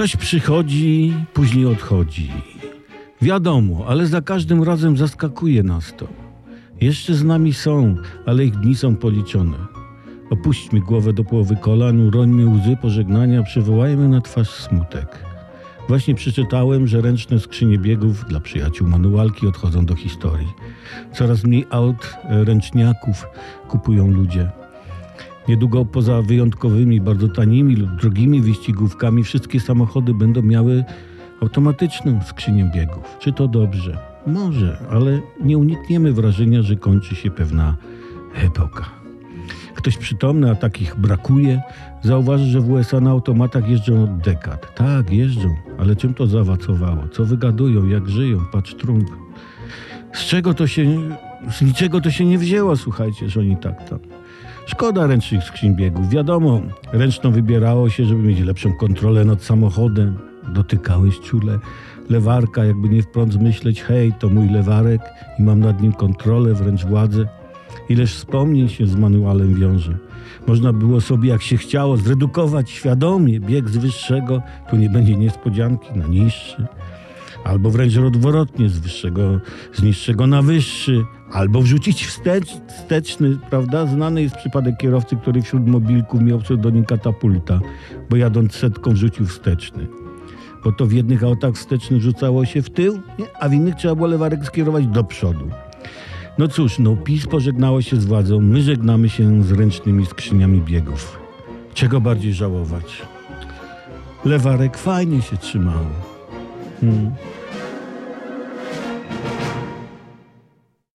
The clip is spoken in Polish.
Coś przychodzi, później odchodzi. Wiadomo, ale za każdym razem zaskakuje nas to. Jeszcze z nami są, ale ich dni są policzone. Opuśćmy głowę do połowy kolan, urońmy łzy pożegnania, przywołajmy na twarz smutek. Właśnie przeczytałem, że ręczne skrzynie biegów dla przyjaciół manualki odchodzą do historii. Coraz mniej aut, e, ręczniaków kupują ludzie. Niedługo poza wyjątkowymi, bardzo tanimi lub drogimi wyścigówkami wszystkie samochody będą miały automatyczną skrzynię biegów. Czy to dobrze? Może, ale nie unikniemy wrażenia, że kończy się pewna epoka. Ktoś przytomny, a takich brakuje, zauważy, że w USA na automatach jeżdżą od dekad. Tak, jeżdżą, ale czym to zawacowało? Co wygadują, jak żyją? Patrz Trump. Z czego to się, z niczego to się nie wzięło, słuchajcie, że oni tak tam. Szkoda ręcznych skrzyń biegów. Wiadomo, ręczną wybierało się, żeby mieć lepszą kontrolę nad samochodem. Dotykałeś czule lewarka, jakby nie wprost myśleć, hej, to mój lewarek i mam nad nim kontrolę, wręcz władzę. Ileż wspomnień się z manualem wiąże. Można było sobie, jak się chciało, zredukować świadomie bieg z wyższego, tu nie będzie niespodzianki, na niższy. Albo wręcz odwrotnie, z wyższego, z niższego na wyższy. Albo wrzucić wstecz, wsteczny, prawda? Znany jest przypadek kierowcy, który wśród mobilków miał pseudonim katapulta, bo jadąc setką wrzucił wsteczny. Bo to w jednych autach wsteczny wrzucało się w tył, nie? a w innych trzeba było lewarek skierować do przodu. No cóż, no PiS pożegnało się z władzą, my żegnamy się z ręcznymi skrzyniami biegów. Czego bardziej żałować? Lewarek fajnie się trzymało. 嗯。